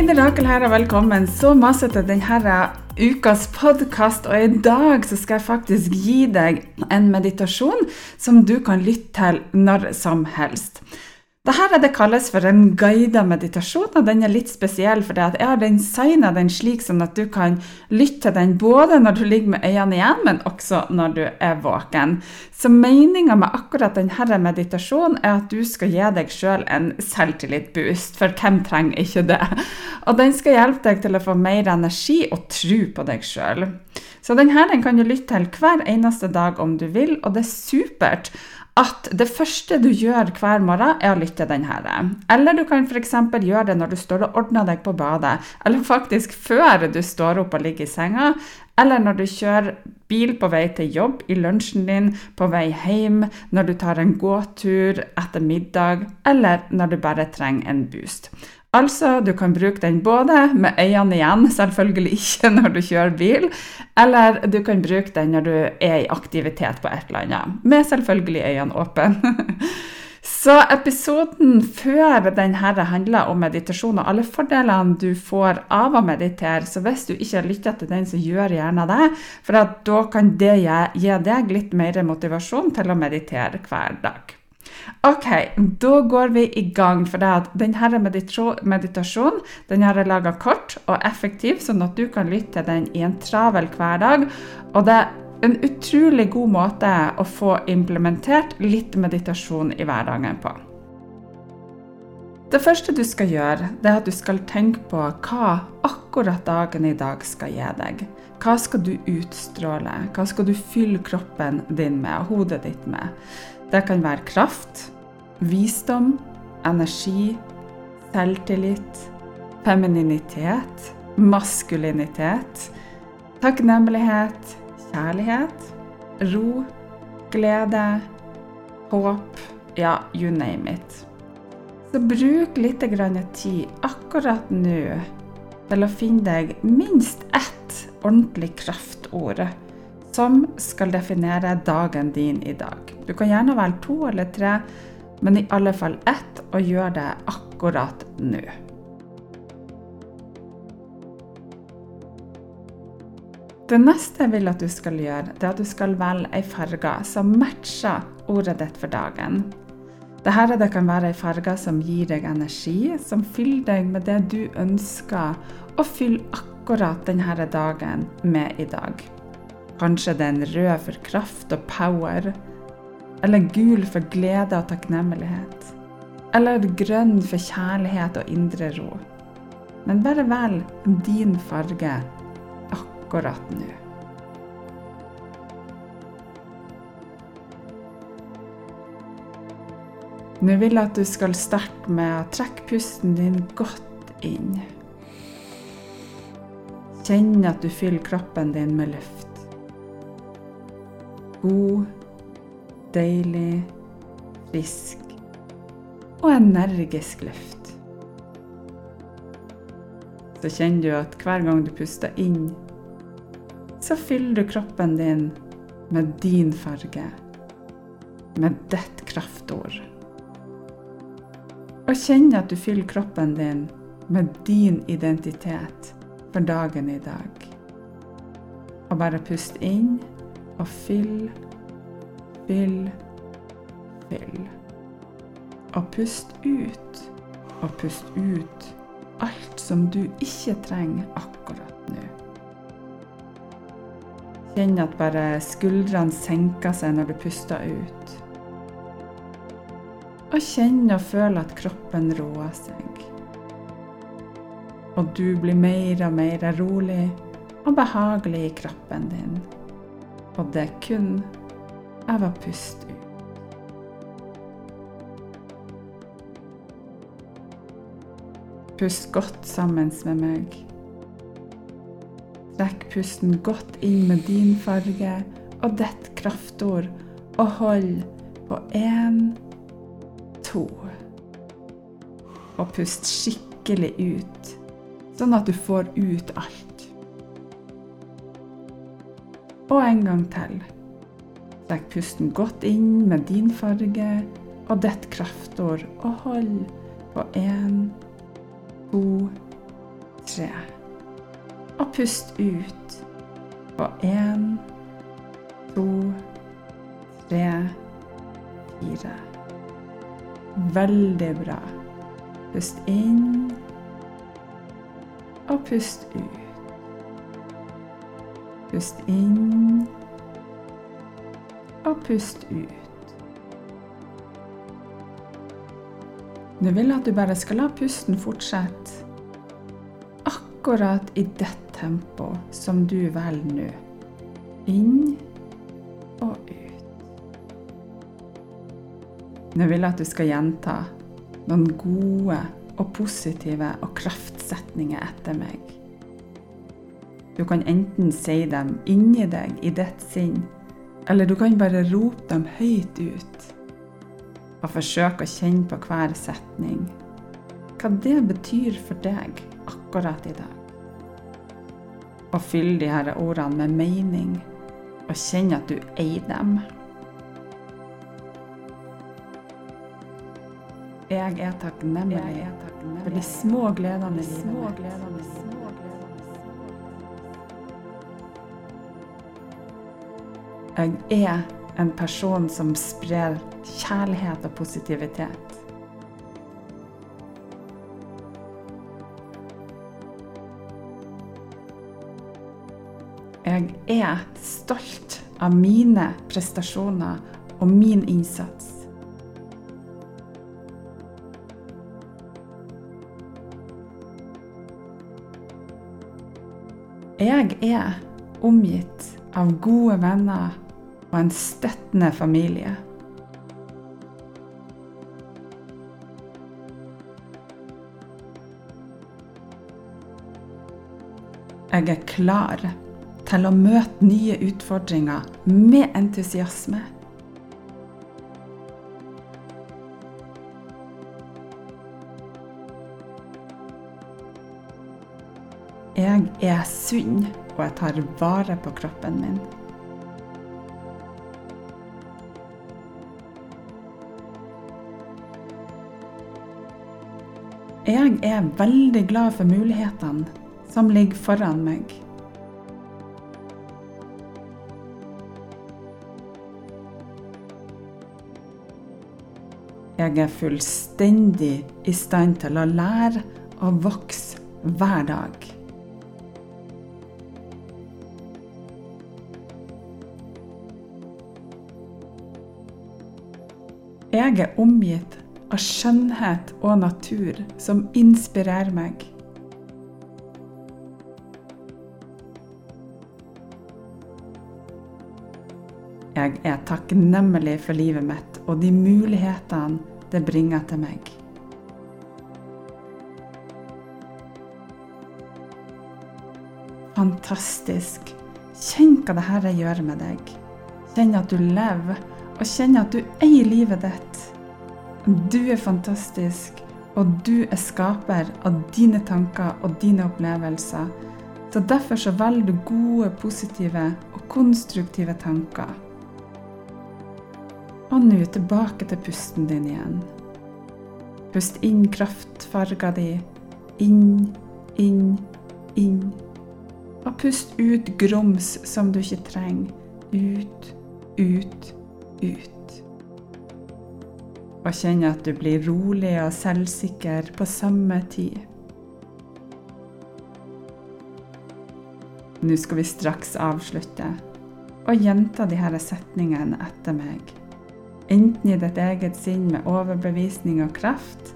Hei, det er Rakel her, og velkommen så masse til denne ukas podkast. Og i dag så skal jeg faktisk gi deg en meditasjon som du kan lytte til når som helst. Dette er det kalles for en guidet meditasjon, og den er litt spesiell. for Jeg har designa den slik sånn at du kan lytte til den både når du ligger med øynene igjen, men også når du er våken. Så meninga med akkurat denne meditasjonen er at du skal gi deg sjøl en selvtillitboost, for hvem trenger ikke det? Og den skal hjelpe deg til å få mer energi og tro på deg sjøl. Så denne den kan du lytte til hver eneste dag om du vil, og det er supert at det første du gjør hver morgen, er å lytte til denne. Eller du kan f.eks. gjøre det når du står og ordner deg på badet, eller faktisk før du står opp og ligger i senga, eller når du kjører bil på vei til jobb, i lunsjen din, på vei hjem, når du tar en gåtur etter middag, eller når du bare trenger en boost. Altså, du kan bruke den både med øynene igjen, selvfølgelig ikke når du kjører bil, eller du kan bruke den når du er i aktivitet på et eller annet, med selvfølgelig øynene åpne. Så episoden før denne handler om meditasjon og alle fordelene du får av å meditere. Så hvis du ikke har lytta til den, så gjør gjerne det. For da kan det gi deg litt mer motivasjon til å meditere hver dag. Ok, da går vi i gang. For denne meditasjonen den har jeg laga kort og effektiv, sånn at du kan lytte til den i en travel hverdag. Og det er en utrolig god måte å få implementert litt meditasjon i hverdagen på. Det første du skal gjøre, det er at du skal tenke på hva akkurat dagen i dag skal gi deg. Hva skal du utstråle? Hva skal du fylle kroppen din med, og hodet ditt med? Det kan være kraft, visdom, energi, selvtillit, femininitet, maskulinitet, takknemlighet, kjærlighet, ro, glede, håp Ja, you name it. Så bruk litt tid akkurat nå til å finne deg minst ett ordentlig kraftord som skal definere dagen din i dag. Du kan gjerne velge to eller tre, men i alle fall ett, og gjør det akkurat nå. Det neste jeg vil at du skal gjøre, det er at du skal velge ei farge som matcher ordet ditt for dagen. Dette kan være ei farge som gir deg energi, som fyller deg med det du ønsker å fylle akkurat denne dagen med i dag. Kanskje det er en rød for kraft og power, eller gul for glede og takknemlighet, eller grønn for kjærlighet og indre ro. Men bare velg din farge akkurat nå. Nå vil jeg at du skal starte med å trekke pusten din godt inn. Kjenn at du fyller kroppen din med luft god, deilig, frisk og energisk luft. så kjenner du at hver gang du puster inn, så fyller du kroppen din med din farge, med ditt kraftord. Og kjenn at du fyller kroppen din med din identitet for dagen i dag. Og bare pust inn og fyll, fyll, fyll. Og pust ut og pust ut alt som du ikke trenger akkurat nå. Kjenn at bare skuldrene senker seg når du puster ut. Og kjenn og føl at kroppen roer seg. Og du blir mer og mer rolig og behagelig i kroppen din. Og det kun av å puste ut. Pust godt sammen med meg. Trekk pusten godt inn med din farge og ditt kraftord, og hold på én, to. Og pust skikkelig ut, sånn at du får ut alt. Og en gang til. Trekk pusten godt inn med din farge og ditt kraftord, og hold på én, to, tre. Og pust ut på én, to, tre, fire. Veldig bra. Pust inn og pust ut. Pust inn og pust ut. Nå vil jeg at du bare skal la pusten fortsette akkurat i det tempo som du velger nå. Inn og ut. Nå vil jeg at du skal gjenta noen gode og positive og kraftsetninger etter meg. Du kan enten si dem inni deg i ditt sinn, eller du kan bare rope dem høyt ut og forsøke å kjenne på hver setning hva det betyr for deg akkurat i dag. Og fyll de her ordene med mening, og kjenne at du eier dem. Jeg er takknemlig, for de små gledene i livet mitt. Jeg er en person som sprer kjærlighet og positivitet. Jeg er stolt av mine prestasjoner og min innsats. Jeg er omgitt av gode venner og en støttende familie. Jeg er klar til å møte nye utfordringer med entusiasme. Jeg er sunn, og jeg tar vare på kroppen min. Jeg er veldig glad for mulighetene som ligger foran meg. Jeg er fullstendig i stand til å lære og vokse hver dag. Jeg er omgitt av skjønnhet og natur som inspirerer meg. Jeg er takknemlig for livet mitt og de mulighetene det bringer til meg. Fantastisk. Kjenn hva dette gjør med deg. Kjenn at du lever, og kjenne at du eier livet ditt. Du er fantastisk, Og du er skaper av dine tanker og dine opplevelser. Så derfor så velger du gode, positive og konstruktive tanker. Og nå tilbake til pusten din igjen. Pust inn kraftfarga di. Inn, inn, inn. Og pust ut grums som du ikke trenger. Ut, ut, ut og kjenne at du blir rolig og selvsikker på samme tid. Nå skal vi straks avslutte, og gjenta disse setningene etter meg. Enten i ditt eget sinn med overbevisning og kraft,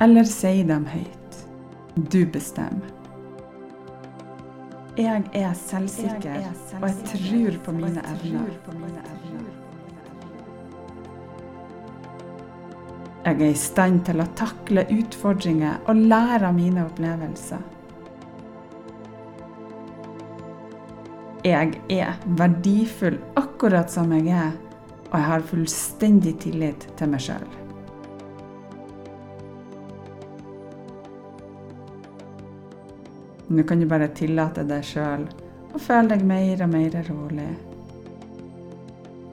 eller si dem høyt. Du bestemmer. Jeg er selvsikker, og jeg tror på mine evner. Jeg er i stand til å takle utfordringer og lære av mine opplevelser. Jeg er verdifull akkurat som jeg er, og jeg har fullstendig tillit til meg sjøl. Nå kan du bare tillate deg sjøl å føle deg mer og mer rolig.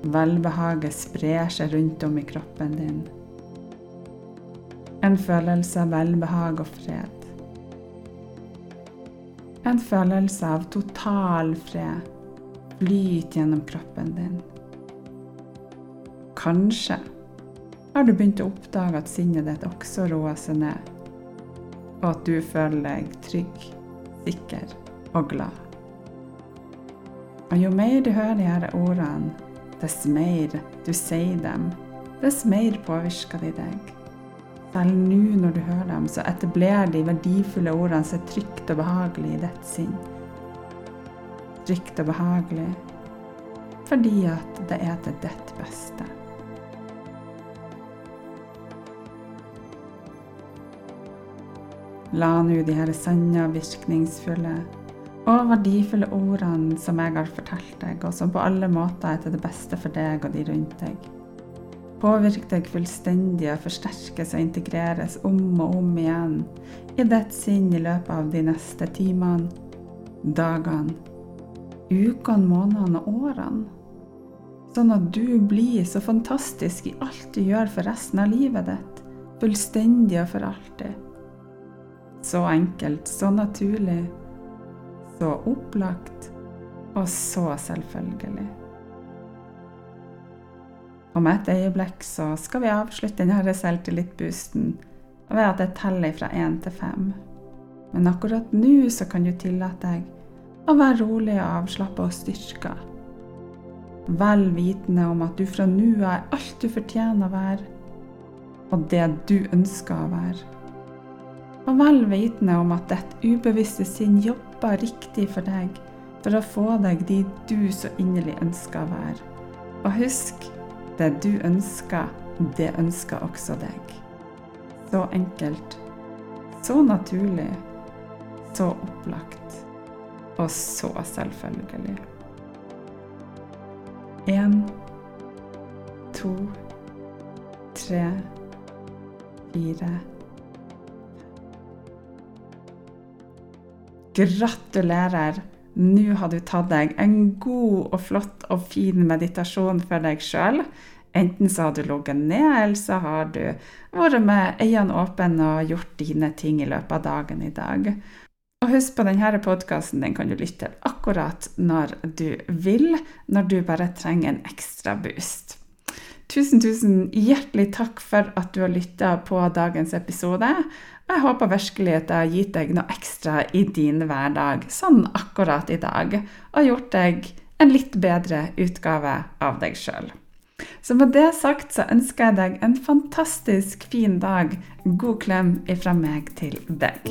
Velbehaget sprer seg rundt om i kroppen din. En følelse av velbehag og fred. En følelse av total fred flyter gjennom kroppen din. Kanskje har du begynt å oppdage at sinnet ditt også roer seg ned, og at du føler deg trygg, sikker og glad. Og jo mer du hører de her ordene, dess mer du sier dem, dess mer påvirker de deg. Selv nå når du hører dem, så etablerer de verdifulle ordene seg trygt og behagelig i ditt sinn. Trygt og behagelig fordi at det er til ditt beste. La nå de her sanne, virkningsfulle og verdifulle ordene som jeg har fortalt deg, og som på alle måter er til det beste for deg og de rundt deg påvirke deg fullstendig og forsterkes og integreres om og om igjen i ditt sinn i løpet av de neste timene, dagene, ukene, månedene og årene. Sånn at du blir så fantastisk i alt du gjør for resten av livet ditt. Fullstendig og for alltid. Så enkelt, så naturlig, så opplagt og så selvfølgelig. Om et øyeblikk så skal vi avslutte denne selvtillitboosten ved at jeg teller fra én til fem. Men akkurat nå så kan du tillate deg å være rolig og avslappa og styrka. Vel vitende om at du fra nå av er alt du fortjener å være, og det du ønsker å være. Og vel vitende om at ditt ubevisste sinn jobber riktig for deg for å få deg de du så inderlig ønsker å være. Og husk det du ønsker, det ønsker også deg. Så enkelt. Så naturlig. Så opplagt. Og så selvfølgelig. Én, to, tre, fire Gratulerer! Nå har du tatt deg en god og flott og fin meditasjon for deg sjøl. Enten så har du ligget ned, eller så har du vært med øynene åpne og gjort dine ting i løpet av dagen i dag. Og husk på denne podkasten den kan du lytte til akkurat når du vil, når du bare trenger en ekstra boost. Tusen, tusen hjertelig takk for at du har lytta på dagens episode. Jeg håper virkelig at det har gitt deg noe ekstra i din hverdag, sånn akkurat i dag, og gjort deg en litt bedre utgave av deg sjøl. Så med det sagt så ønsker jeg deg en fantastisk fin dag. God klem ifra meg til deg.